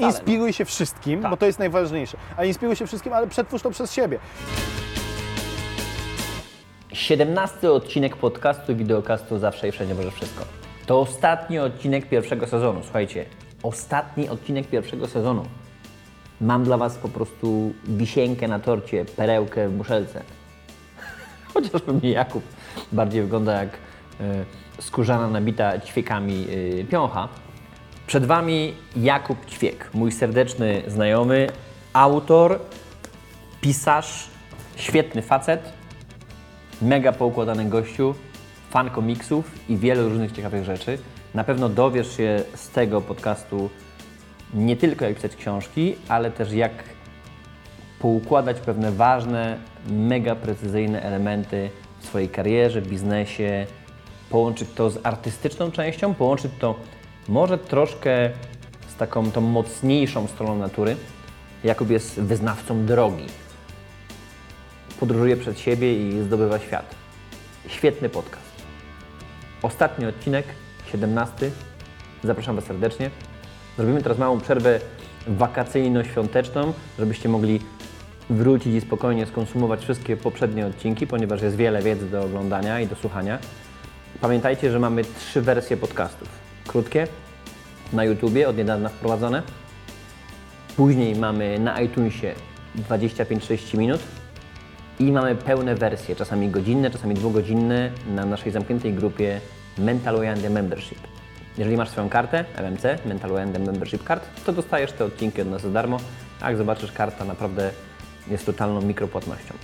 Inspiruj się wszystkim, Tak. bo to jest najważniejsze. Ale inspiruj się wszystkim, ale przetwórz to przez siebie. 17 odcinek podcastu, wideokastu Zawsze i Wszędzie Może Wszystko. To ostatni odcinek pierwszego sezonu. Słuchajcie, ostatni odcinek pierwszego sezonu. Mam dla Was po prostu wisienkę na torcie, perełkę w muszelce. Chociaż pewnie Jakub bardziej wygląda jak y, skórzana nabita ćwiekami y, piącha. Przed Wami Jakub Ćwiek, mój serdeczny znajomy, autor, pisarz, świetny facet, mega poukładany gościu, fan komiksów i wielu różnych ciekawych rzeczy. Na pewno dowiesz się z tego podcastu nie tylko jak pisać książki, ale też jak poukładać pewne ważne, mega precyzyjne elementy w swojej karierze, biznesie, połączyć to z artystyczną częścią, połączyć to może troszkę z taką tą mocniejszą stroną natury. Jakub jest wyznawcą drogi podróżuje przed siebie i zdobywa świat. Świetny podcast. Ostatni odcinek, 17. Zapraszam Was serdecznie. Zrobimy teraz małą przerwę wakacyjno-świąteczną, żebyście mogli wrócić i spokojnie skonsumować wszystkie poprzednie odcinki, ponieważ jest wiele wiedzy do oglądania i do słuchania. Pamiętajcie, że mamy trzy wersje podcastów. Krótkie, na YouTubie, od niedawna wprowadzone. Później mamy na iTunesie 25-30 minut, i mamy pełne wersje, czasami godzinne, czasami dwugodzinne na naszej zamkniętej grupie Mental Oyandia Membership. Jeżeli masz swoją kartę MMC, Mental Oyandia Membership Card, to dostajesz te odcinki od nas za darmo, a jak zobaczysz, karta naprawdę jest totalną mikropłatnością.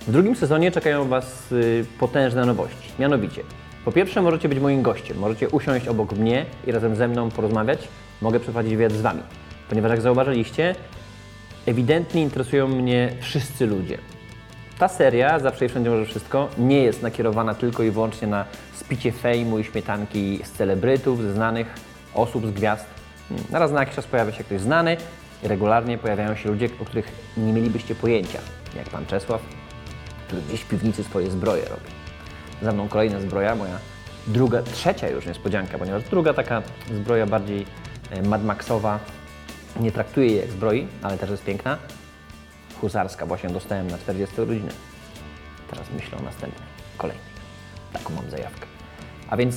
W drugim sezonie czekają Was y, potężne nowości. Mianowicie, po pierwsze możecie być moim gościem, możecie usiąść obok mnie i razem ze mną porozmawiać. Mogę przeprowadzić wywiad z Wami, ponieważ jak zauważyliście, ewidentnie interesują mnie wszyscy ludzie. Ta seria, Zawsze i Wszędzie Może Wszystko, nie jest nakierowana tylko i wyłącznie na spicie fejmu i śmietanki z celebrytów, ze znanych osób, z gwiazd. Hmm, Raz na jakiś czas pojawia się ktoś znany i regularnie pojawiają się ludzie, o których nie mielibyście pojęcia, jak pan Czesław, który gdzieś w piwnicy swoje zbroje robi. Za mną kolejna zbroja, moja druga, trzecia już niespodzianka, ponieważ druga taka zbroja bardziej e, Mad Maxowa, nie traktuję jej jak zbroi, ale też jest piękna. Huzarska właśnie dostałem na 40 urodziny. Teraz myślę o następnej, kolejnej. Taką mam zajawkę. A więc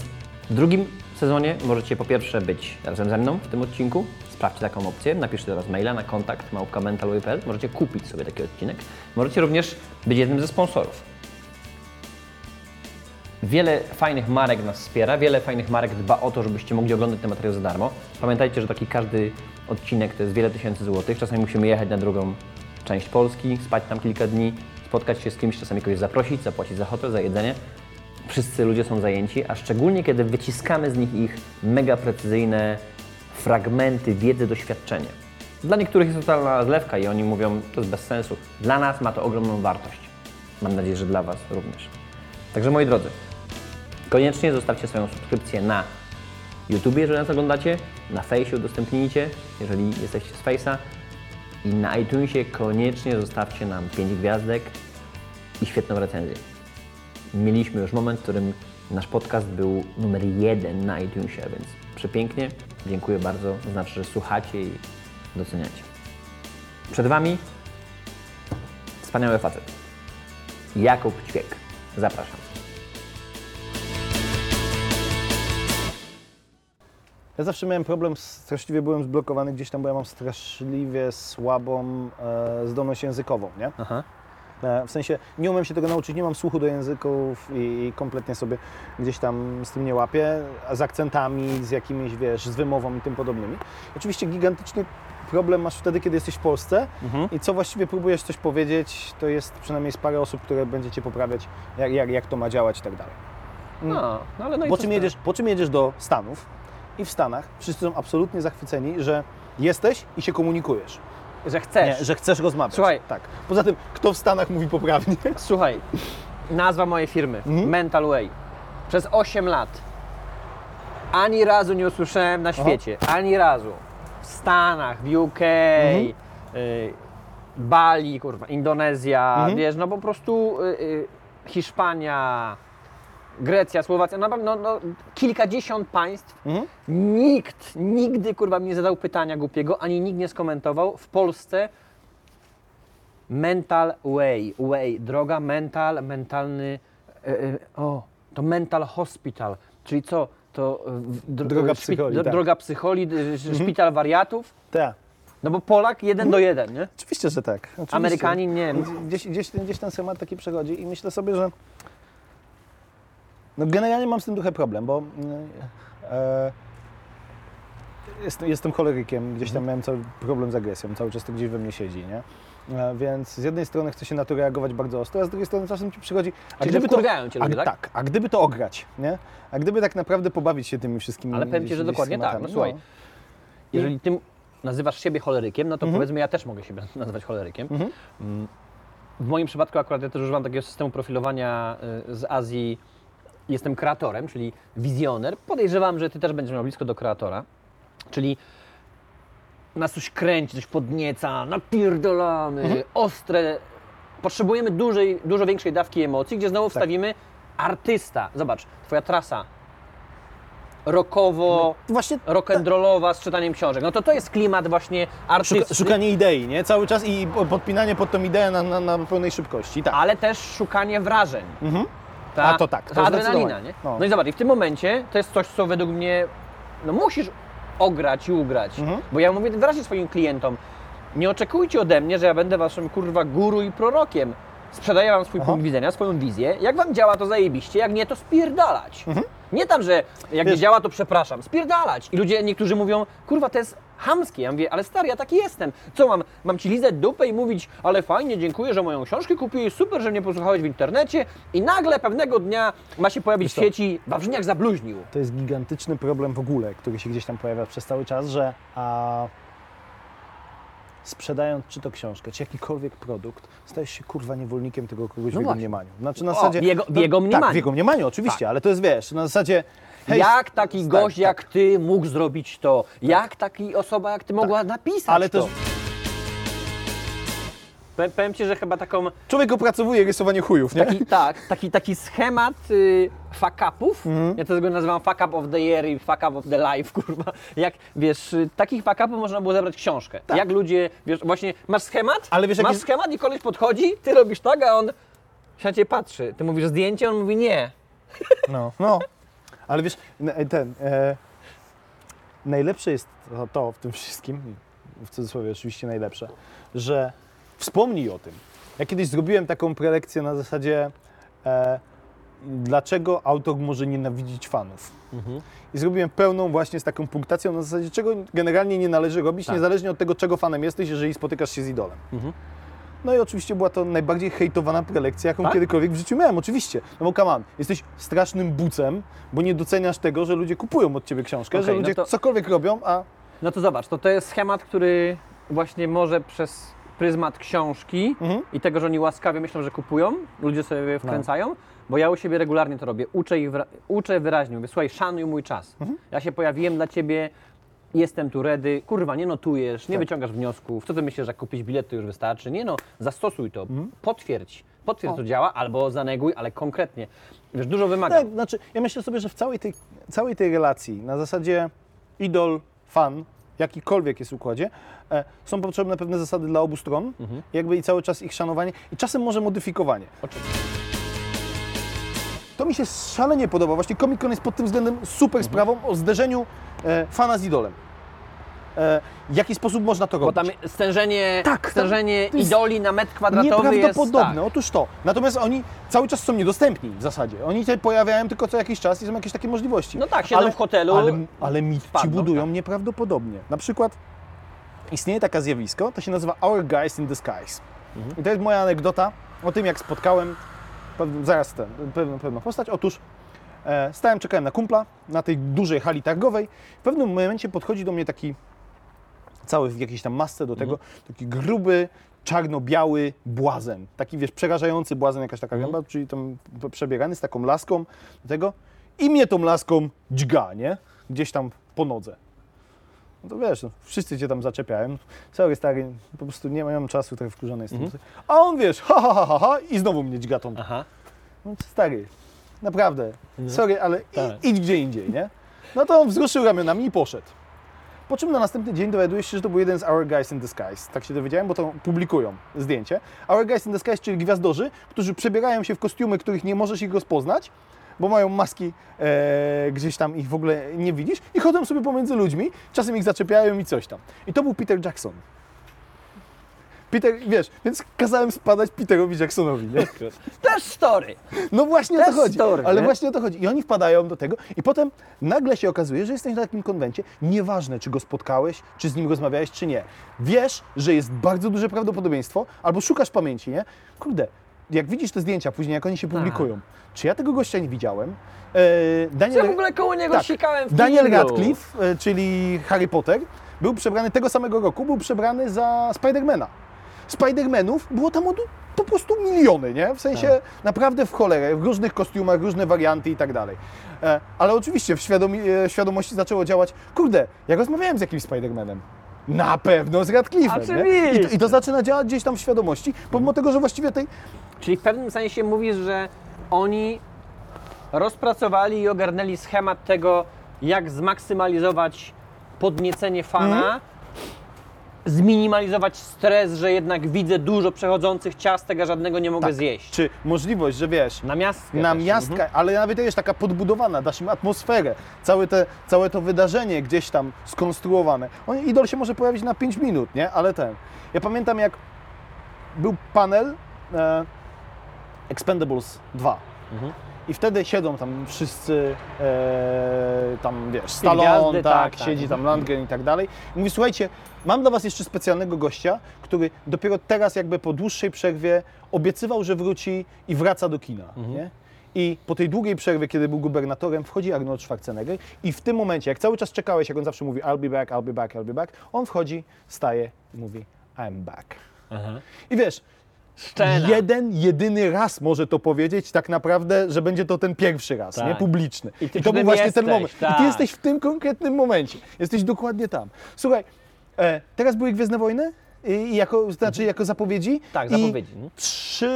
w drugim sezonie możecie po pierwsze być razem ze mną w tym odcinku. Sprawdźcie taką opcję, napiszcie teraz maila na kontakt małpka.mental.pl. Możecie kupić sobie taki odcinek. Możecie również być jednym ze sponsorów. Wiele fajnych marek nas wspiera, wiele fajnych marek dba o to, żebyście mogli oglądać te materiały za darmo. Pamiętajcie, że taki każdy odcinek to jest wiele tysięcy złotych. Czasami musimy jechać na drugą część Polski, spać tam kilka dni, spotkać się z kimś, czasami kogoś zaprosić, zapłacić za hotel, za jedzenie. Wszyscy ludzie są zajęci, a szczególnie kiedy wyciskamy z nich ich mega precyzyjne fragmenty wiedzy, doświadczenia. Dla niektórych jest to totalna zlewka i oni mówią, to jest bez sensu. Dla nas ma to ogromną wartość. Mam nadzieję, że dla Was również. Także moi drodzy, koniecznie zostawcie swoją subskrypcję na YouTube, jeżeli nas oglądacie, na Fejsie udostępnijcie, jeżeli jesteście z Face'a i na iTunesie koniecznie zostawcie nam 5 gwiazdek i świetną recenzję. Mieliśmy już moment, w którym nasz podcast był numer jeden na iTunesie, więc przepięknie. Dziękuję bardzo, znaczy, że słuchacie i doceniacie. Przed Wami wspaniały facet. Jakub Ćwiek. Zapraszam. Ja zawsze miałem problem, straszliwie byłem zblokowany gdzieś tam, bo ja mam straszliwie słabą e, zdolność językową, nie? Aha. E, w sensie nie umiem się tego nauczyć, nie mam słuchu do języków i, i kompletnie sobie gdzieś tam z tym nie łapię, a z akcentami, z jakimiś, wiesz, z wymową i tym podobnymi. Oczywiście gigantyczny problem masz wtedy, kiedy jesteś w Polsce Mhm. i co właściwie próbujesz coś powiedzieć, to jest przynajmniej z parę osób, które będzie Cię poprawiać, jak, jak, jak to ma działać i tak dalej. No, no ale no Po czym, jedziesz, po czym jedziesz do Stanów i w Stanach wszyscy są absolutnie zachwyceni, że jesteś i się komunikujesz. Że chcesz. Nie, że chcesz rozmawiać. Słuchaj. Tak. Poza tym, kto w Stanach mówi poprawnie? Słuchaj, nazwa mojej firmy, Mhm. Mental Way. Przez 8 lat ani razu nie usłyszałem na świecie, ani razu. W Stanach, w UK, Mhm. y, Bali, kurwa, Indonezja, Mhm. wiesz, no po prostu y, y, Hiszpania, Grecja, Słowacja, no, no, no kilkadziesiąt państw. Mhm. Nikt, nigdy kurwa mi nie zadał pytania głupiego, ani nikt nie skomentował. W Polsce mental way, way, droga mental, mentalny, e, e, o, to mental hospital, czyli co? To e, w- dro- Droga psycholi, tak. Droga psycholi, e, szpital wariatów. Tak. No bo Polak jeden do jeden, nie? Oczywiście, że tak. Oczywiście. Amerykanin nie. Gdzieś, gdzieś, ten- gdzieś ten schemat taki przechodzi i myślę sobie, że no generalnie mam z tym trochę problem, bo e, jestem, jestem cholerykiem, gdzieś tam miałem cały problem z agresją, cały czas to gdzieś we mnie siedzi, nie? E, Więc z jednej strony chce się na to reagować bardzo ostro, a z drugiej strony czasem ci przychodzi. A Czyli że wkurwiają cię ludzie, tak? tak? A gdyby to ograć, nie? A gdyby tak naprawdę pobawić się tymi wszystkimi. Ale powiem Ci, że dokładnie tak. No słuchaj, jeżeli Ty nazywasz siebie cholerykiem, no to powiedzmy, ja też mogę siebie nazywać cholerykiem. Mhm. Mm. W moim przypadku akurat ja też używam takiego systemu profilowania y, z Azji. Jestem kreatorem, czyli wizjoner. Podejrzewam, że Ty też będziesz miał blisko do kreatora. Czyli nas coś kręci, coś podnieca, napierdolamy, Mhm. ostre. Potrzebujemy dużej, dużo większej dawki emocji, gdzie znowu wstawimy artysta. Zobacz, Twoja trasa rockowo, Właśnie rock'n'rollowa z czytaniem książek. No to to jest klimat właśnie artysty, Szuka, szukanie idei, nie? Cały czas i po- podpinanie pod tą ideę na, na, na pełnej szybkości. Tak. ale też szukanie wrażeń. Mhm. Ta, A to tak, to ta adrenalina, nie? No. No. i zobacz, i w tym momencie to jest coś, co według mnie, no musisz ograć i ugrać. Mhm. Bo ja mówię wyraźnie swoim klientom, nie oczekujcie ode mnie, że ja będę waszym kurwa guru i prorokiem. Sprzedaję wam swój Aha. punkt widzenia, swoją wizję. Jak wam działa, to zajebiście, jak nie, to spierdalać. Nie tam, że jak nie Mhm. Wiesz- działa, to przepraszam. Spierdalać. I ludzie, niektórzy mówią, kurwa, to jest chamskie. Ja mówię, ale stary, ja taki jestem. Co mam? Mam ci lizać dupę i mówić, ale fajnie, dziękuję, że moją książkę kupiłeś, super, że mnie posłuchałeś w internecie i nagle pewnego dnia ma się pojawić w sieci, Wawrzyniak zabluźnił. To jest gigantyczny problem w ogóle, który się gdzieś tam pojawia przez cały czas, że a, sprzedając czy to książkę, czy jakikolwiek produkt, stajesz się kurwa niewolnikiem tego kogoś w jego właśnie. mniemaniu. Znaczy na O, zasadzie... w jego- w no, jego Tak, mniemaniu. w jego mniemaniu oczywiście, ale to jest, wiesz, na zasadzie... hej, jak taki tak, gość tak. jak ty mógł zrobić to? Jak taki osoba jak ty mogła napisać Ale to? też Powiem- Powiem ci, że chyba taką człowiek opracowuje rysowanie chujów, nie? taki, tak, taki, taki schemat y, fuck upów, Mhm. ja to tego nazywam fuck up of the year i fuck up of the life, kurwa. Jak, wiesz, y, takich fuck upów można było zebrać książkę. Jak ludzie, wiesz, właśnie masz schemat, Tak. Ale wiesz, masz jaki- schemat i koleś podchodzi, ty robisz tak, a on się na ciebie patrzy. Ty mówisz zdjęcie, on mówi nie. No, no. Ale wiesz, n- ten... E, najlepsze jest to, to w tym wszystkim, w cudzysłowie oczywiście najlepsze, że wspomnij o tym. Ja kiedyś zrobiłem taką prelekcję na zasadzie e, dlaczego autor może nienawidzić fanów. I zrobiłem pełną właśnie z taką punktacją na zasadzie, czego generalnie nie należy robić, Tak. niezależnie od tego, czego fanem jesteś, jeżeli spotykasz się z idolem. No i oczywiście była to najbardziej hejtowana prelekcja, jaką Tak? kiedykolwiek w życiu miałem, oczywiście. No bo come on, jesteś strasznym bucem, bo nie doceniasz tego, że ludzie kupują od ciebie książkę, że Okej, no ludzie to- cokolwiek robią, a No to zobacz, to to jest schemat, który właśnie może przez pryzmat książki Mhm. i tego, że oni łaskawie myślą, że kupują, ludzie sobie wkręcają, bo ja u siebie regularnie to robię. Uczę ich, uczę wyraźnie, mówię, słuchaj, szanuj mój czas. Mhm. Ja się pojawiłem dla Ciebie, jestem tu ready, kurwa, nie notujesz, nie Tak. wyciągasz wniosków, co Ty myślisz, że jak kupić bilet, to już wystarczy? Nie no, zastosuj to, potwierdź, potwierdź, Mhm. O. to działa, albo zaneguj, ale konkretnie. Wiesz, dużo wymaga. Tak, znaczy, ja myślę sobie, że w całej tej, całej tej relacji, na zasadzie idol, fan, jakikolwiek jest układzie, e, są potrzebne pewne zasady dla obu stron, Mhm. jakby i cały czas ich szanowanie i czasem może modyfikowanie. Oczywiście. To mi się szalenie podoba. Właśnie Comic Con jest pod tym względem super Mhm. sprawą o zderzeniu e, fana z idolem. E, w jaki sposób można to Bo robić? tam stężenie, Tak, stężenie jest idoli na metr kwadratowy jest... Nieprawdopodobne, Tak. otóż to. Natomiast oni cały czas są niedostępni w zasadzie. Oni się pojawiają tylko co jakiś czas i są jakieś takie możliwości. No tak, siedzą w hotelu, Ale, ale mit ci budują tak. nieprawdopodobnie. Na przykład istnieje takie zjawisko, to się nazywa Our Guys in Disguise. Mhm. I to jest moja anegdota o tym, jak spotkałem zaraz ten, pewną, pewną postać. Otóż e, stałem, czekałem na kumpla na tej dużej hali targowej. W pewnym momencie podchodzi do mnie taki cały w jakiejś tam masce do tego, Mhm. taki gruby, czarno-biały błazen. Taki, wiesz, przerażający błazen, jakaś taka Mhm. gęba, czyli tam przebiegany z taką laską do tego i mnie tą laską dźga, nie? Gdzieś tam po nodze. No to wiesz, no, wszyscy cię tam zaczepiają. Sorry, stary, po prostu nie mam czasu, trochę wkurzony jestem. Mhm. A on, wiesz, ha, ha, ha, ha, ha i znowu mnie dźga tą. Aha. No, stary, naprawdę, sorry, ale i, Tak. idź gdzie indziej, nie? No to on wzruszył ramionami i poszedł. Po czym na następny dzień dowiadujesz się, że to był jeden z Our Guys in Skies. Tak się dowiedziałem, bo to publikują zdjęcie. Our Guys in Skies, czyli gwiazdorzy, którzy przebierają się w kostiumy, których nie możesz ich rozpoznać, bo mają maski, e, gdzieś tam ich w ogóle nie widzisz i chodzą sobie pomiędzy ludźmi, czasem ich zaczepiają i coś tam. I to był Peter Jackson. Peter, wiesz, więc kazałem spadać Peterowi Jacksonowi, nie? Też story. No właśnie o to Też chodzi. story, ale nie? właśnie o to chodzi. I oni wpadają do tego i potem nagle się okazuje, że jesteś na takim konwencie, nieważne czy go spotkałeś, czy z nim rozmawiałeś, czy nie. Wiesz, że jest bardzo duże prawdopodobieństwo, albo szukasz pamięci, nie? Kurde, jak widzisz te zdjęcia później, jak oni się publikują, czy ja tego gościa nie widziałem? E, Daniel, Ja w ogóle koło niego tak. sikałem w Daniel. Radcliffe, e, czyli Harry Potter, był przebrany tego samego roku, był przebrany za Spidermana. Spidermanów było tam od, po prostu miliony, nie? W sensie Tak. naprawdę w cholerę, w różnych kostiumach, różne warianty i tak dalej. E, ale oczywiście w świadomi, e, świadomości zaczęło działać, kurde, ja rozmawiałem z jakimś Spidermanem. Na pewno z Radcliffe'em, nie? I, Oczywiście. to, I to zaczyna działać gdzieś tam w świadomości, pomimo tego, że właściwie tej... Czyli w pewnym sensie mówisz, że oni rozpracowali i ogarnęli schemat tego, jak zmaksymalizować podniecenie fana, Mhm. Zminimalizować stres, że jednak widzę dużo przechodzących ciastek, a żadnego nie mogę Tak. zjeść. Czy możliwość, że wiesz, Na miastkę na miastka, Mhm. ale nawet jest taka podbudowana, dasz im atmosferę, całe, te, całe to wydarzenie gdzieś tam skonstruowane. On, idol się może pojawić na 5 minut, nie? Ale ten. Ja pamiętam jak był panel e, Expendables 2. Mhm. I wtedy siedzą tam wszyscy, e, tam wiesz, Stallone, tak, tak, tak. siedzi tam Landgren i tak dalej. I mówi, słuchajcie, mam dla Was jeszcze specjalnego gościa, który dopiero teraz jakby po dłuższej przerwie obiecywał, że wróci i wraca do kina, Mhm. nie? I po tej długiej przerwie, kiedy był gubernatorem, wchodzi Arnold Schwarzenegger i w tym momencie, jak cały czas czekałeś, jak on zawsze mówi I'll be back, I'll be back, I'll be back, on wchodzi, staje i mówi I'm back. Aha. I wiesz, Scena. jeden, jedyny raz może to powiedzieć tak naprawdę, że będzie to ten pierwszy raz, Tak. nie? Publiczny. I ty przy to był tym właśnie jesteś, ten moment. I tak. ty jesteś w tym konkretnym momencie. Jesteś dokładnie tam. Słuchaj, e, teraz były Gwiezdne Wojny? I jako, znaczy jako zapowiedzi. Tak, I zapowiedzi, no. Trzy,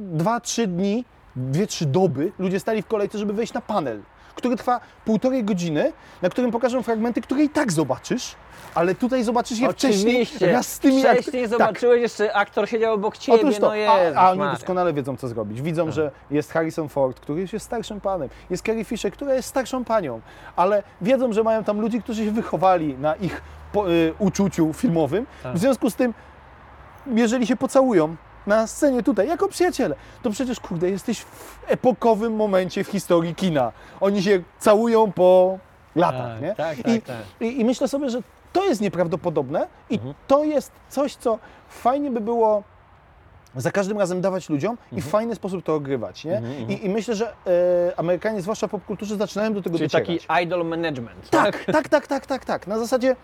dwa, trzy dni, dwie, trzy doby ludzie stali w kolejce, żeby wejść na panel, który trwa półtorej godziny, na którym pokażą fragmenty, które i tak zobaczysz, ale tutaj zobaczysz je wcześniej Oczywiście. raz z tymi Wcześniej Tak. zobaczyłeś, jeszcze aktor siedział obok ciebie, Otóż to, no Jezus a, a oni doskonale wiedzą, co zrobić. Widzą, że jest Harrison Ford, który jest starszym panem, jest Carrie Fisher, która jest starszą panią, ale wiedzą, że mają tam ludzi, którzy się wychowali na ich po, y, uczuciu filmowym. Tak. W związku z tym, jeżeli się pocałują na scenie tutaj, jako przyjaciele, to przecież, kurde, jesteś w epokowym momencie w historii kina. Oni się całują po latach, Tak, nie? tak, tak, I, tak. I, I myślę sobie, że to jest nieprawdopodobne i Mhm. to jest coś, co fajnie by było za każdym razem dawać ludziom i Mhm. w fajny sposób to ogrywać, nie? I, I myślę, że e, Amerykanie, zwłaszcza w popkulturze, zaczynają do tego Czyli docierać. taki idol management. Tak, tak, tak, tak, tak, tak. Na zasadzie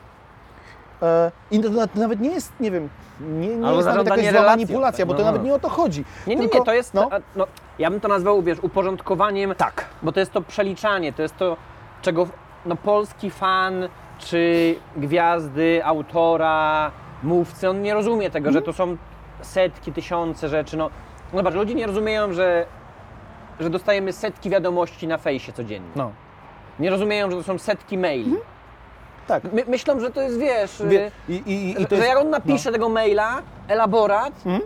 i to na- nawet nie jest, nie wiem, nie, nie jest nawet jakaś zła manipulacja, tak, bo to no. nawet nie o to chodzi. Nie, nie, Tylko, nie, to jest, no, no. No, ja bym to nazwał, wiesz, uporządkowaniem, tak. bo to jest to przeliczanie, to jest to, czego no, polski fan, czy gwiazdy, autora, mówcy, on nie rozumie tego, że to są setki, tysiące rzeczy, no. no Zobacz, ludzie nie rozumieją, że, że dostajemy setki wiadomości na fejsie codziennie. No, Nie rozumieją, że to są setki maili. Tak. My, myślą, że to jest, wiesz, Wie, i, i, i, to że jest, jak on napisze tego maila, elaborat, Mhm.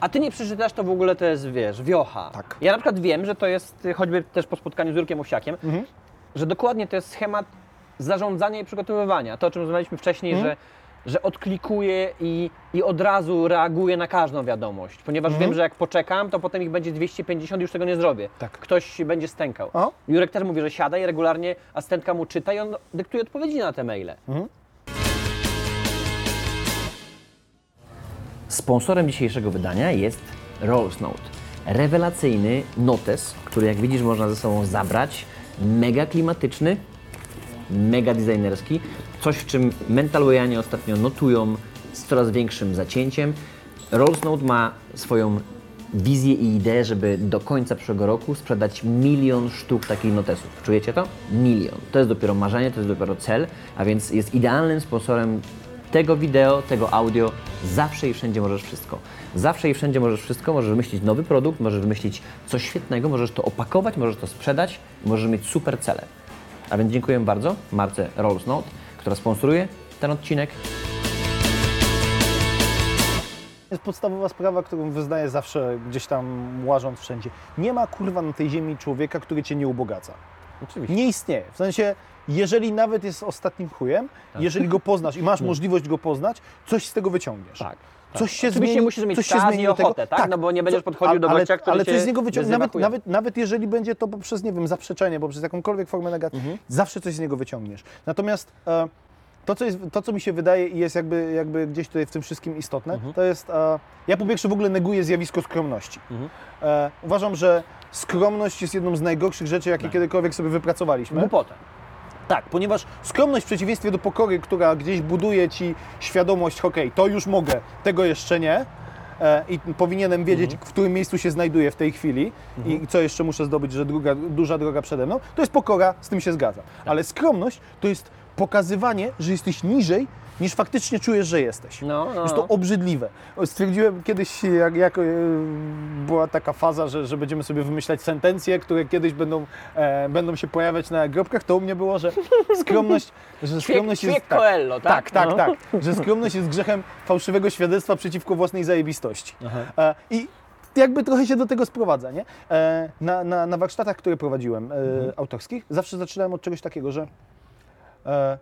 a ty nie przeczytasz, to w ogóle to jest, wiesz, wiocha. Tak. Ja na przykład wiem, że to jest, y, choćby też po spotkaniu z Jurkiem Osiakiem, Mhm. że dokładnie to jest schemat zarządzania i przygotowywania. To, o czym rozmawialiśmy wcześniej, Mhm. że, że odklikuję i, i od razu reaguję na każdą wiadomość, ponieważ Mhm. wiem, że jak poczekam, to potem ich będzie 250 i już tego nie zrobię. Tak. Ktoś będzie stękał. O. Jurek też mówi, że siada i regularnie asystentka mu czyta i on dyktuje odpowiedzi na te maile. Sponsorem dzisiejszego wydania jest Rolls Note. Rewelacyjny notes, który jak widzisz można ze sobą zabrać. Mega klimatyczny, mega designerski. Coś, w czym mentalwayanie ostatnio notują z coraz większym zacięciem. Rolls Note ma swoją wizję i ideę, żeby do końca przyszłego roku sprzedać milion sztuk takich notesów. Czujecie to? Milion. To jest dopiero marzenie, to jest dopiero cel, a więc jest idealnym sponsorem tego wideo, tego audio, zawsze i wszędzie możesz wszystko. Zawsze i wszędzie możesz wszystko, możesz wymyślić nowy produkt, możesz wymyślić coś świetnego, możesz to opakować, możesz to sprzedać, możesz mieć super cele. A więc dziękuję bardzo marce Rolls Note, która sponsoruje ten odcinek. jest podstawowa sprawa, którą wyznaję zawsze gdzieś tam łażąc wszędzie. Nie ma kurwa na tej ziemi człowieka, który cię nie ubogaca. Oczywiście. Nie istnieje. W sensie, jeżeli nawet jest ostatnim chujem, jeżeli go poznasz i masz możliwość go poznać, coś z tego wyciągniesz. Tak. Coś się Oczywiście zmieni, musisz mieć coś się czas zmieni i do tego. ochotę, tak? No bo nie będziesz Co- podchodził do ale, gościa, który Ale cię coś z niego wyciągnie. wyzywa Nawet, nawet, nawet jeżeli będzie to poprzez, nie wiem, zaprzeczenie, poprzez jakąkolwiek formę negacji, Mhm. zawsze coś z niego wyciągniesz. Natomiast e, to, co jest, to, co mi się wydaje i jest jakby, jakby gdzieś tutaj w tym wszystkim istotne, Mhm. to jest, e, ja po pierwsze w ogóle neguję zjawisko skromności. Mhm. E, uważam, że skromność jest jedną z najgorszych rzeczy, jakie kiedykolwiek sobie wypracowaliśmy. Głupotę. Tak, ponieważ skromność w przeciwieństwie do pokory, która gdzieś buduje ci świadomość, okej, to już mogę, tego jeszcze nie. E, I powinienem wiedzieć, Mhm. w którym miejscu się znajduję w tej chwili i, i co jeszcze muszę zdobyć, że druga, duża droga przede mną. To jest pokora, z tym się zgadza. Tak. Ale skromność to jest pokazywanie, że jesteś niżej, niż faktycznie czujesz, że jesteś. No, no, Jest no. to obrzydliwe. Stwierdziłem kiedyś, jak, jak e, była taka faza, że, że będziemy sobie wymyślać sentencje, które kiedyś będą, e, będą się pojawiać na nagrobkach, to u mnie było, że skromność, że skromność Ćwiek jest... tak, Coelho, tak? tak, tak, No. tak, że skromność jest grzechem fałszywego świadectwa przeciwko własnej zajebistości. E, I jakby trochę się do tego sprowadza, nie? E, na, na, na warsztatach, które prowadziłem, e, autorskich, zawsze zaczynałem od czegoś takiego, że e,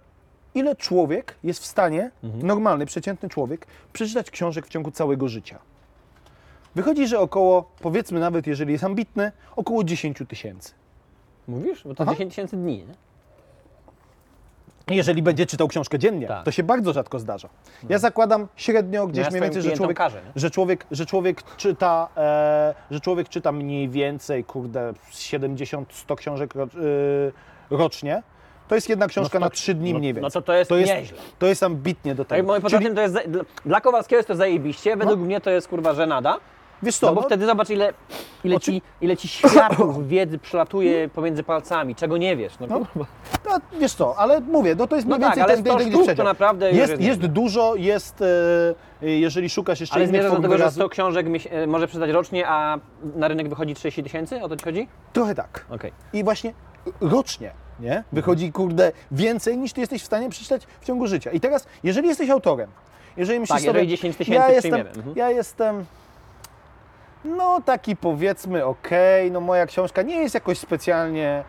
ile człowiek jest w stanie, normalny, przeciętny człowiek, przeczytać książek w ciągu całego życia. Wychodzi, że około, powiedzmy nawet, jeżeli jest ambitny, około 10 tysięcy. Mówisz? Bo to Aha. 10 tysięcy dni, nie? Jeżeli będzie czytał książkę dziennie, Tak. to się bardzo rzadko zdarza. Ja zakładam średnio gdzieś ja mniej więcej, że człowiek, każę, nie? że człowiek, że człowiek czyta, e, że człowiek czyta mniej więcej, kurde, 70-100 książek ro, y, rocznie. To jest jedna książka No na to- 3 dni no- mniej no więcej. to to jest jest, nieźle. To jest ambitnie do Tak, tego. poza Czyli, to jest, dla, Kowalskiego jest to zajebiście, według mnie to jest kurwa żenada. wiesz co, No bo no, wtedy zobacz ile, ile, ci, ile ci światów wiedzy przelatuje pomiędzy palcami, czego nie wiesz. No, No. no, wiesz co, ale mówię, no to jest No mniej tak, więcej ale ten, 100 ten, ten sztuk to naprawdę jest, jest jest dużo, jest, e, jeżeli szukasz jeszcze Ale innych zmierzasz do tego, że wyrazu, 100 książek e, może przydać rocznie, a na rynek wychodzi 30 tysięcy? O to ci chodzi? trochę tak. Okej. I właśnie rocznie nie? wychodzi, kurde, więcej niż ty jesteś w stanie przeczytać w ciągu życia. I teraz, jeżeli jesteś autorem, jeżeli myślisz Tak, sobie, jeżeli 10 tysięcy ja jestem. Mhm. ja jestem, no taki powiedzmy okej, no moja książka nie jest jakoś specjalnie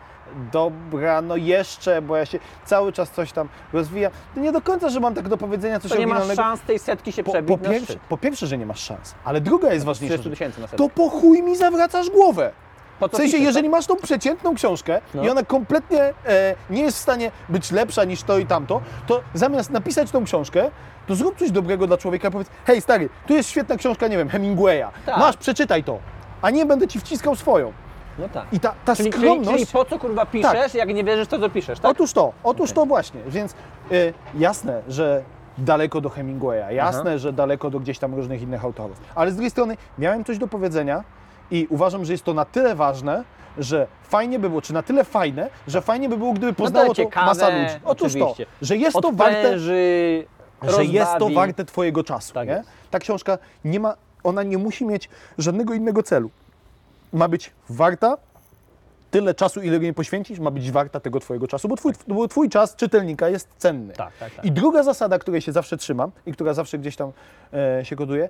dobra, no jeszcze, bo ja się cały czas coś tam rozwijam. To nie do końca, że mam tak do powiedzenia coś To nie masz szans tej setki się po, przebić po, na pierwsze, po pierwsze, że nie masz szans, ale druga jest ważniejsza. 30 rzecz. tysięcy na setkę. To po chuj mi zawracasz głowę. Po W co sensie, piszesz, jeżeli masz tą przeciętną książkę No. i ona kompletnie e, nie jest w stanie być lepsza niż to i tamto, to zamiast napisać tą książkę, to zrób coś dobrego dla człowieka. Powiedz, hej stary, tu jest świetna książka, nie wiem, Hemingwaya. Tak. Masz, przeczytaj to. A nie będę ci wciskał swoją. No tak. I ta, ta Czyli, czyli, skromność... czyli po co kurwa piszesz, jak nie wierzysz w to, co piszesz, tak? Otóż to, otóż to właśnie. Więc y, jasne, że daleko do Hemingwaya, jasne, że daleko do gdzieś tam różnych innych autorów. Ale z drugiej strony miałem coś do powiedzenia i uważam, że jest to na tyle ważne, że fajnie by było, czy na tyle fajne, że fajnie by było, gdyby poznało to No ciekawe, masa ludzi. Otóż oczywiście. to, że jest to warte, że jest to warte Twojego czasu. Tak nie? Ta książka nie ma, ona nie musi mieć żadnego innego celu. Ma być warta tyle czasu, ile jej poświęcisz, ma być warta tego Twojego czasu, bo Twój, bo twój czas czytelnika jest cenny. Tak, tak, tak. I druga zasada, której się zawsze trzymam i która zawsze gdzieś tam e, się koduje,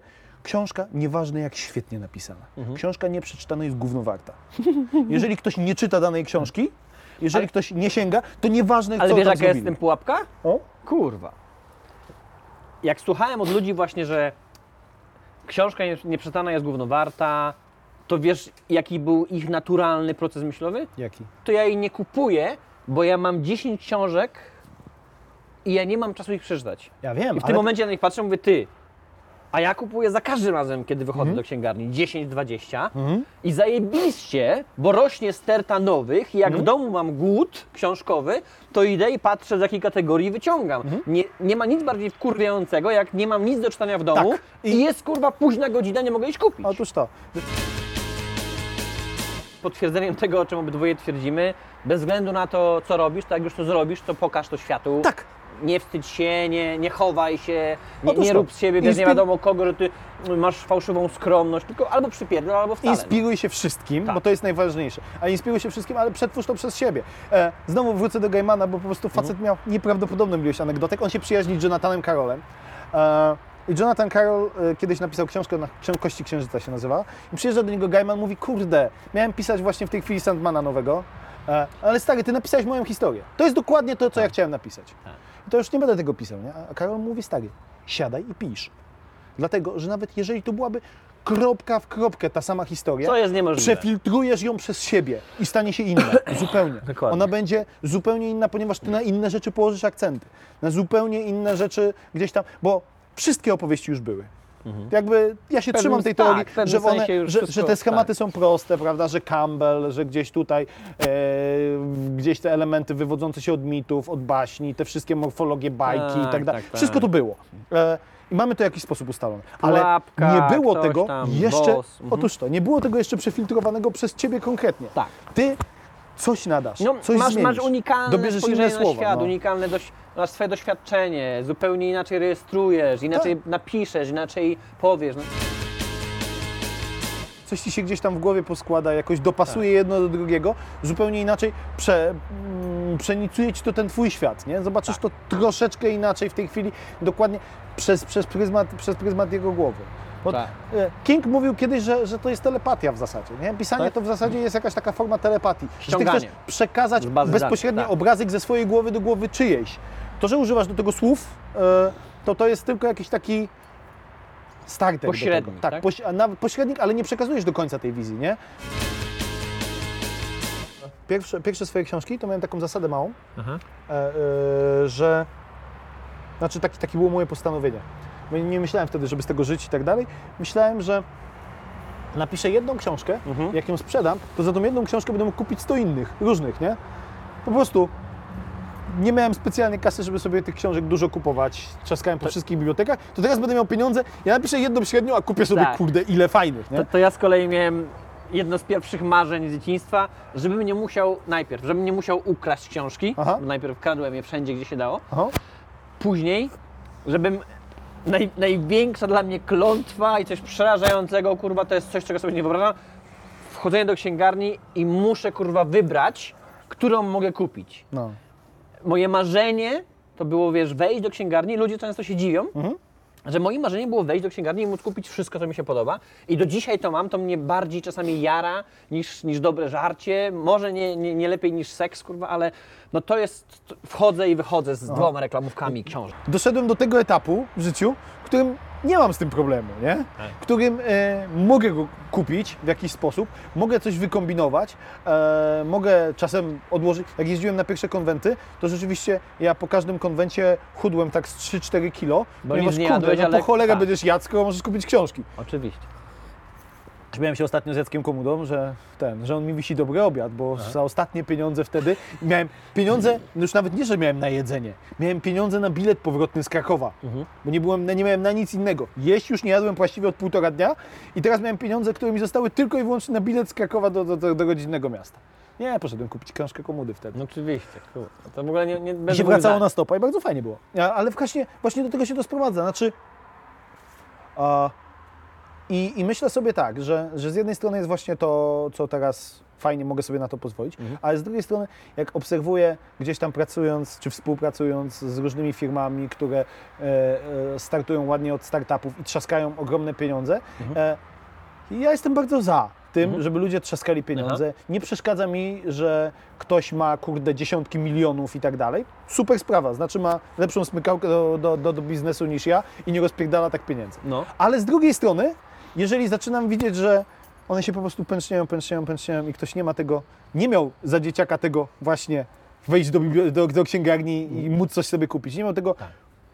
książka, nieważne jak świetnie napisana, Mhm. książka nieprzeczytana jest gówno warta. Jeżeli ktoś nie czyta danej książki, jeżeli Ale- ktoś nie sięga, to nieważne Ale co wiesz, jaka jest w zrobili. tym pułapka? O? Kurwa. Jak słuchałem od ludzi właśnie, że książka nie- nieprzeczytana jest gówno warta, to wiesz, jaki był ich naturalny proces myślowy? Jaki? To ja jej nie kupuję, bo ja mam 10 książek i ja nie mam czasu ich przeczytać. Ja wiem, I w ale tym momencie na nich patrzę, mówię, ty, a ja kupuję za każdym razem, kiedy wychodzę Mhm. do księgarni, 10-20 i zajebiście, bo rośnie sterta nowych i jak Mhm. w domu mam głód książkowy, to idę i patrzę z jakiej kategorii wyciągam. Mhm. Nie, nie ma nic bardziej wkurwiającego, jak nie mam nic do czytania w domu Tak. i... I- jest kurwa późna godzina, nie mogę iść kupić. Otóż to. Potwierdzeniem tego, o czym obydwoje twierdzimy, bez względu na to, co robisz, to jak już to zrobisz, to pokaż to światu. Tak. Nie wstydź się, nie, nie chowaj się, nie, Otóż nie to. rób z siebie, wiesz, nie wiadomo kogo, że ty masz fałszywą skromność, tylko albo przypierdol, albo wcale. no. Inspiruj się wszystkim, Tak. bo to jest najważniejsze. A inspiruj się wszystkim, ale przetwórz to przez siebie. E, znowu wrócę do Gaimana, bo po prostu facet Mhm. miał nieprawdopodobną ilość anegdotek. On się przyjaźni z Jonathanem Carrollem. E, I Jonathan Carroll e, kiedyś napisał książkę, na Księ- Kości Księżyca się nazywa. I przyjeżdża do niego Gaiman, mówi, kurde, miałem pisać właśnie w tej chwili Sandmana nowego, e, ale stary, ty napisałeś moją historię. To jest dokładnie to, co ja chciałem napisać. To już nie będę tego pisał, nie? A Karol mówi, stary, siadaj i pisz. Dlatego, że nawet jeżeli to byłaby kropka w kropkę ta sama historia, Co jest niemożliwe. przefiltrujesz ją przez siebie i stanie się inna, zupełnie. Dokładnie. Ona będzie zupełnie inna, ponieważ ty na inne rzeczy położysz akcenty, na zupełnie inne rzeczy gdzieś tam, bo wszystkie opowieści już były. Jakby ja się trzymam tej tak, teorii, że, one, że, wszystko- że te schematy tak. są proste, prawda, że Campbell, że gdzieś tutaj e, gdzieś te elementy wywodzące się od mitów, od baśni, te wszystkie morfologie bajki i Tak, tak dalej. tak, tak. Wszystko to było. E, I mamy to w jakiś sposób ustalone. Ale Pułapka, nie było tego tam, jeszcze, boss. Mhm. otóż to, nie było tego jeszcze przefiltrowanego przez Ciebie konkretnie. Tak. Ty coś nadasz, No, coś masz, zmienisz. masz unikalne Dobierzesz inne słowa, świat, no. unikalne doś, masz swoje doświadczenie, zupełnie inaczej rejestrujesz, inaczej Tak. napiszesz, inaczej powiesz. No. coś ci się gdzieś tam w głowie poskłada, jakoś dopasuje Tak. jedno do drugiego, zupełnie inaczej prze, mm, przenicuje ci to ten twój świat, nie? Zobaczysz Tak. to troszeczkę inaczej w tej chwili, dokładnie przez, przez, pryzmat, przez pryzmat jego głowy. Bo Tak. e, King mówił kiedyś, że, że to jest telepatia w zasadzie, nie? Pisanie Tak. to w zasadzie jest jakaś taka forma telepatii. Że ty Ściąganie. chcesz przekazać Z bazy bezpośrednio danych, tak. obrazek ze swojej głowy do głowy czyjejś. To, że używasz do tego słów, e, to to jest tylko jakiś taki starter do Pośrednik, tego. Tak, tak? Poś, nawet pośrednik, ale nie przekazujesz do końca tej wizji, nie? Pierwsze, pierwsze swoje książki to miałem taką zasadę małą, Aha. e, e, że znaczy taki, takie było moje postanowienie. Bo Nie myślałem wtedy, żeby z tego żyć i tak dalej. Myślałem, że napiszę jedną książkę, Mhm. jak ją sprzedam, to za tą jedną książkę będę mógł kupić 100 innych, różnych, nie? Po prostu nie miałem specjalnie kasy, żeby sobie tych książek dużo kupować. Trzaskałem po wszystkich bibliotekach. To teraz będę miał pieniądze, ja napiszę jedną średnią, a kupię sobie, Tak. kurde, ile fajnych? To, to ja z kolei miałem jedno z pierwszych marzeń z dzieciństwa, żebym nie musiał najpierw, żebym nie musiał ukraść książki, Aha. bo najpierw kradłem je wszędzie, gdzie się dało, Aha. później, żebym naj, największa dla mnie klątwa i coś przerażającego, kurwa, to jest coś, czego sobie nie wyobrażam, wchodzenie do księgarni i muszę, kurwa, wybrać, którą mogę kupić. No. Moje marzenie to było, wiesz, wejść do księgarni, ludzie często się dziwią, Mhm. że moim marzeniem było wejść do księgarni i móc kupić wszystko, co mi się podoba. I do dzisiaj to mam, to mnie bardziej czasami jara niż, niż dobre żarcie. Może nie, nie, nie lepiej niż seks, kurwa, ale no to jest, wchodzę i wychodzę z dwoma reklamówkami książek. doszedłem do tego etapu w życiu, w którym nie mam z tym problemu, nie? Tak. Którym e, mogę go kupić w jakiś sposób, mogę coś wykombinować, e, mogę czasem odłożyć. Jak jeździłem na pierwsze konwenty, to rzeczywiście ja po każdym konwencie chudłem tak z 3-4 kilo, Bo ponieważ nie kurde, jadłeś, no ale- po cholerę tak. będziesz jadł, skoro możesz kupić książki. Oczywiście. Śmiałem się ostatnio z Jackiem Komudą, że ten, że on mi wisi dobry obiad, bo za ostatnie pieniądze wtedy miałem pieniądze, no już nawet nie, że miałem na jedzenie, miałem pieniądze na bilet powrotny z Krakowa, bo nie, byłem, nie miałem na nic innego. Jeść już nie jadłem właściwie od półtora dnia i teraz miałem pieniądze, które mi zostały tylko i wyłącznie na bilet z Krakowa do, do, do, do rodzinnego miasta. Nie, poszedłem kupić książkę Komudy wtedy. No oczywiście, kurwa. To w ogóle nie, nie I się wracało na stopa i bardzo fajnie było. Ale właśnie, właśnie do tego się to sprowadza. Znaczy, a, i, I myślę sobie tak, że, że z jednej strony jest właśnie to, co teraz fajnie mogę sobie na to pozwolić, ale z drugiej strony, jak obserwuję gdzieś tam pracując czy współpracując z różnymi firmami, które e, e, startują ładnie od startupów i trzaskają ogromne pieniądze, e, ja jestem bardzo za tym, żeby ludzie trzaskali pieniądze. Nie przeszkadza mi, że ktoś ma, kurde, dziesiątki milionów i tak dalej. Super sprawa, znaczy ma lepszą smykałkę do, do, do, do biznesu niż ja i nie rozpierdala tak pieniędzy. No. Ale z drugiej strony, jeżeli zaczynam widzieć, że one się po prostu pęcznieją, pęcznieją, pęcznieją i ktoś nie ma tego, nie miał za dzieciaka tego właśnie wejść do, do, do księgarni i móc coś sobie kupić, nie miał tego,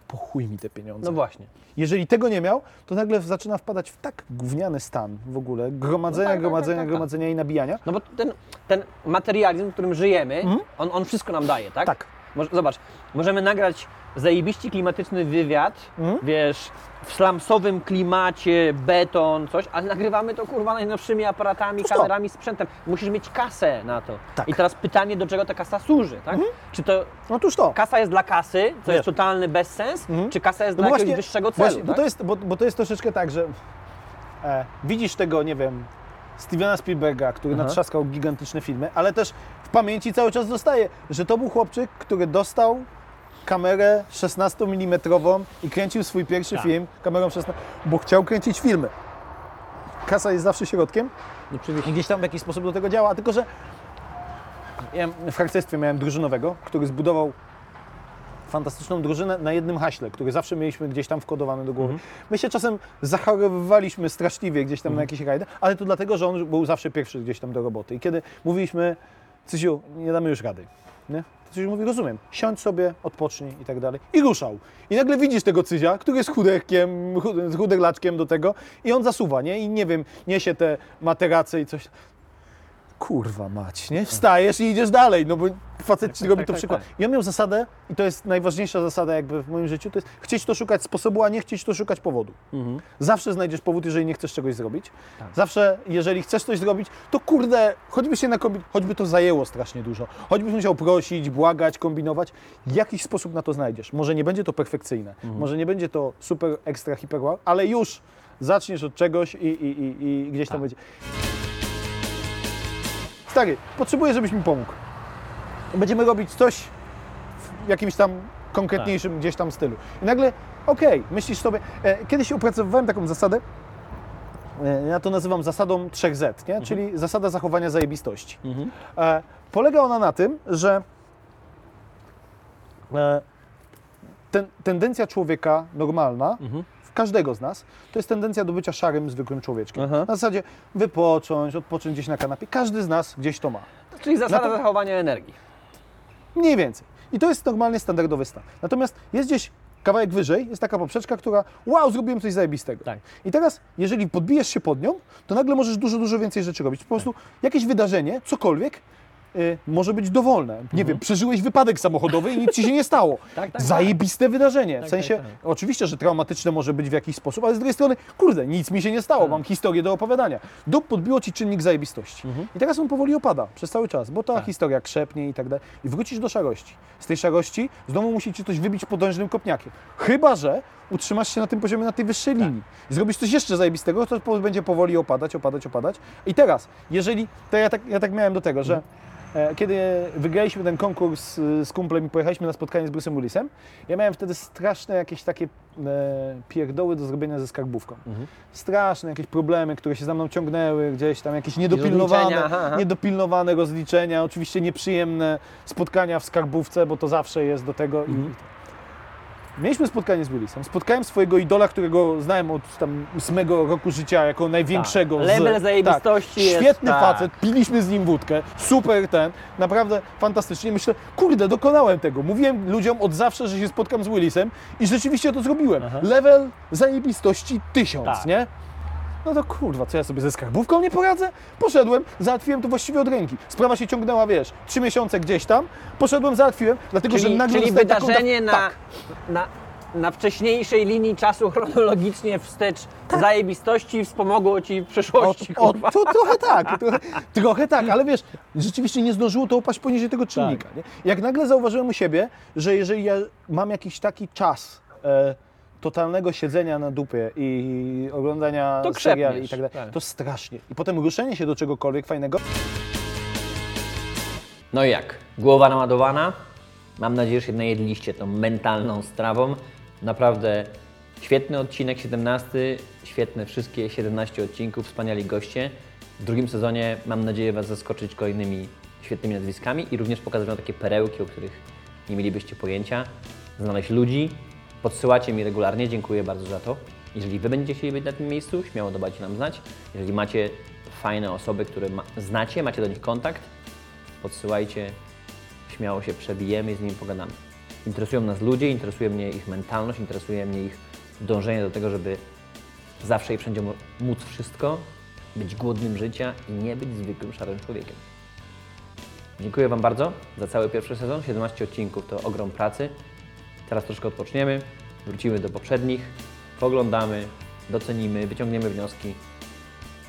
po chuj mi te pieniądze. No właśnie. Jeżeli tego nie miał, to nagle zaczyna wpadać w tak gówniany stan w ogóle gromadzenia, No tak, tak, gromadzenia, tak, tak, tak. gromadzenia i nabijania. No bo ten, ten materializm, w którym żyjemy, on, on wszystko nam daje, tak? Tak. Zobacz, możemy nagrać zajebiści klimatyczny wywiad, Mhm. wiesz, w slamsowym klimacie, beton, coś, ale nagrywamy to kurwa najnowszymi aparatami, kamerami, sprzętem. Musisz mieć kasę na to. Tak. I teraz pytanie, do czego ta kasa służy, tak? Czy to Otóż to. kasa jest dla kasy, co Wiesz. jest totalny bezsens, Mhm. czy kasa jest No dla bo jakiegoś wyższego celu, Właśnie, bo, tak? to jest, bo, bo to jest troszeczkę tak, że e, widzisz tego, nie wiem, Stevena Spielberga, który Aha. natrzaskał gigantyczne filmy, ale też w pamięci cały czas zostaje, że to był chłopczyk, który dostał kamerę 16 mm i kręcił swój pierwszy Tak. film kamerą 16, bo chciał kręcić filmy. Kasa jest zawsze środkiem Oczywiście. gdzieś tam w jakiś sposób do tego działa, tylko że ja w harcerstwie miałem drużynowego, który zbudował fantastyczną drużynę na jednym haśle, który zawsze mieliśmy gdzieś tam wkodowany do głowy. My się czasem zachorowywaliśmy straszliwie gdzieś tam na jakieś rajdy, ale to dlatego, że on był zawsze pierwszy gdzieś tam do roboty. I kiedy mówiliśmy, Cysiu, nie damy już rady, nie? To Cysiu mówi, rozumiem, siądź sobie, odpocznij i tak dalej. I ruszał. I nagle widzisz tego Cyzia, który jest chuderkiem, chud- z chuderlaczkiem do tego i on zasuwa, nie? I nie wiem, niesie te materace i coś. Kurwa mać, nie? Wstajesz i idziesz dalej, no bo facet ci tak, robi tak, to tak, przykład. tak. I on miał zasadę, i to jest najważniejsza zasada jakby w moim życiu, to jest chcieć to szukać sposobu, a nie chcieć to szukać powodu. Mhm. Zawsze znajdziesz powód, jeżeli nie chcesz czegoś zrobić. Tak. Zawsze, jeżeli chcesz coś zrobić, to kurde, choćby się nakombi- choćby to zajęło strasznie dużo, choćbyś musiał prosić, błagać, kombinować, jakiś sposób na to znajdziesz. Może nie będzie to perfekcyjne, Mhm. może nie będzie to super, ekstra, hiper, ale już zaczniesz od czegoś i, i, i, i gdzieś tam Tak. będzie. Stary, potrzebuję, żebyś mi pomógł. Będziemy robić coś w jakimś tam konkretniejszym gdzieś tam stylu. I nagle, okej, myślisz sobie, e, kiedyś opracowywałem taką zasadę, e, ja to nazywam zasadą 3Z, nie? czyli zasada zachowania zajebistości. Mhm. E, polega ona na tym, że e, ten, tendencja człowieka normalna, Mhm. Każdego z nas, to jest tendencja do bycia szarym, zwykłym człowieczkiem. Aha. Na zasadzie wypocząć, odpocząć gdzieś na kanapie. Każdy z nas gdzieś to ma. Czyli zasada zachowania energii. Mniej więcej. I to jest normalny, standardowy stan. Natomiast jest gdzieś kawałek wyżej, jest taka poprzeczka, która wow, zrobiłem coś zajebistego. Tak. I teraz, jeżeli podbijesz się pod nią, to nagle możesz dużo, dużo więcej rzeczy robić. Po prostu jakieś wydarzenie, cokolwiek, y, może być dowolne. Nie wiem, przeżyłeś wypadek samochodowy i nic ci się nie stało. Mhm. Tak, tak, Zajebiste wydarzenie. Tak, w sensie, tak, tak. oczywiście, że traumatyczne może być w jakiś sposób, ale z drugiej strony, kurde, nic mi się nie stało, Tak. mam historię do opowiadania. Dup podbiło ci czynnik zajebistości. I teraz on powoli opada przez cały czas, bo ta Mhm. Tak. historia krzepnie i tak dalej. I wrócisz do szarości. Z tej szarości znowu musi ci coś wybić potężnym kopniakiem. Chyba, że utrzymasz się na tym poziomie, na tej wyższej Tak. linii. I zrobisz coś jeszcze zajebistego, to będzie powoli opadać, opadać, opadać. I teraz, jeżeli, to ja tak, ja tak miałem do tego, że e, kiedy wygraliśmy ten konkurs y, z kumplem i pojechaliśmy na spotkanie z Bruce'em Willisem, ja miałem wtedy straszne jakieś takie e, pierdoły do zrobienia ze skarbówką. Mhm. Straszne jakieś problemy, które się za mną ciągnęły, gdzieś tam jakieś niedopilnowane, rozliczenia, aha, aha. niedopilnowane rozliczenia, oczywiście nieprzyjemne spotkania w skarbówce, bo to zawsze jest do tego. Mhm. I, Mieliśmy spotkanie z Willisem. Spotkałem swojego idola, którego znałem od tam ósmego roku życia, jako największego. Tak. z- Level zajebistości tak, jest, Świetny tak. facet, piliśmy z nim wódkę, super ten, naprawdę fantastycznie. Myślę, kurde, dokonałem tego. Mówiłem ludziom od zawsze, że się spotkam z Willisem i rzeczywiście to zrobiłem. Aha. Level zajebistości tysiąc, Tak. nie? No to kurwa, co ja sobie ze skarbówką nie poradzę? Poszedłem, załatwiłem to właściwie od ręki. Sprawa się ciągnęła, wiesz, trzy miesiące gdzieś tam, poszedłem, załatwiłem, dlatego że Czyli, nagle czyli dostałem taką- wydarzenie na, Tak. na, na wcześniejszej linii czasu chronologicznie wstecz zajebistości wspomogło Ci w przyszłości, O, o, to trochę tak, trochę, trochę tak, ale wiesz, rzeczywiście nie zdążyło to upaść poniżej tego czynnika. Tak. Jak nagle zauważyłem u siebie, że jeżeli ja mam jakiś taki czas e, totalnego siedzenia na dupie i oglądania To seriali i krzepniesz, tak dalej, tak. to strasznie. I potem ruszenie się do czegokolwiek fajnego, No i jak? Głowa naładowana? Mam nadzieję, że się najedliście tą mentalną strawą. Naprawdę świetny odcinek, 17, świetne wszystkie 17 odcinków, wspaniali goście. W drugim sezonie mam nadzieję Was zaskoczyć kolejnymi świetnymi nazwiskami i również pokazać Wam takie perełki, o których nie mielibyście pojęcia. Znaleźć ludzi, podsyłacie mi regularnie, dziękuję bardzo za to. Jeżeli Wy będziecie chcieli być na tym miejscu, śmiało dawajcie nam znać. Jeżeli macie fajne osoby, które ma- znacie, macie do nich kontakt, podsyłajcie, śmiało się przebijemy i z nimi pogadamy. Interesują nas ludzie, interesuje mnie ich mentalność, interesuje mnie ich dążenie do tego, żeby zawsze i wszędzie móc wszystko, być głodnym życia i nie być zwykłym szarym człowiekiem. Dziękuję Wam bardzo za cały pierwszy sezon. 17 odcinków to ogrom pracy. Teraz troszkę odpoczniemy, wrócimy do poprzednich, poglądamy, docenimy, wyciągniemy wnioski.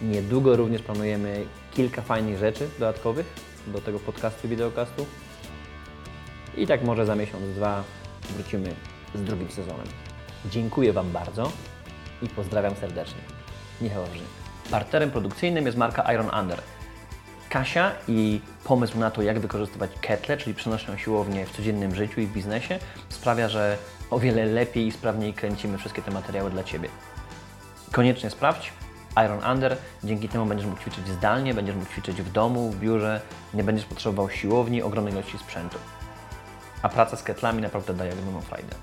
Niedługo również planujemy kilka fajnych rzeczy dodatkowych do tego podcastu i wideokastu. I tak może za miesiąc, dwa wrócimy z drugim sezonem. Dziękuję Wam bardzo i pozdrawiam serdecznie. Michał Wrzy. Partnerem produkcyjnym jest marka Iron Under. Kasia i pomysł na to, jak wykorzystywać ketle, czyli przenośną siłownię w codziennym życiu i w biznesie, sprawia, że o wiele lepiej i sprawniej kręcimy wszystkie te materiały dla Ciebie. Koniecznie sprawdź Iron Under. Dzięki temu będziesz mógł ćwiczyć zdalnie, będziesz mógł ćwiczyć w domu, w biurze, nie będziesz potrzebował siłowni, ogromnej ilości sprzętu. A praca z ketlami naprawdę daje ogromną frajdę.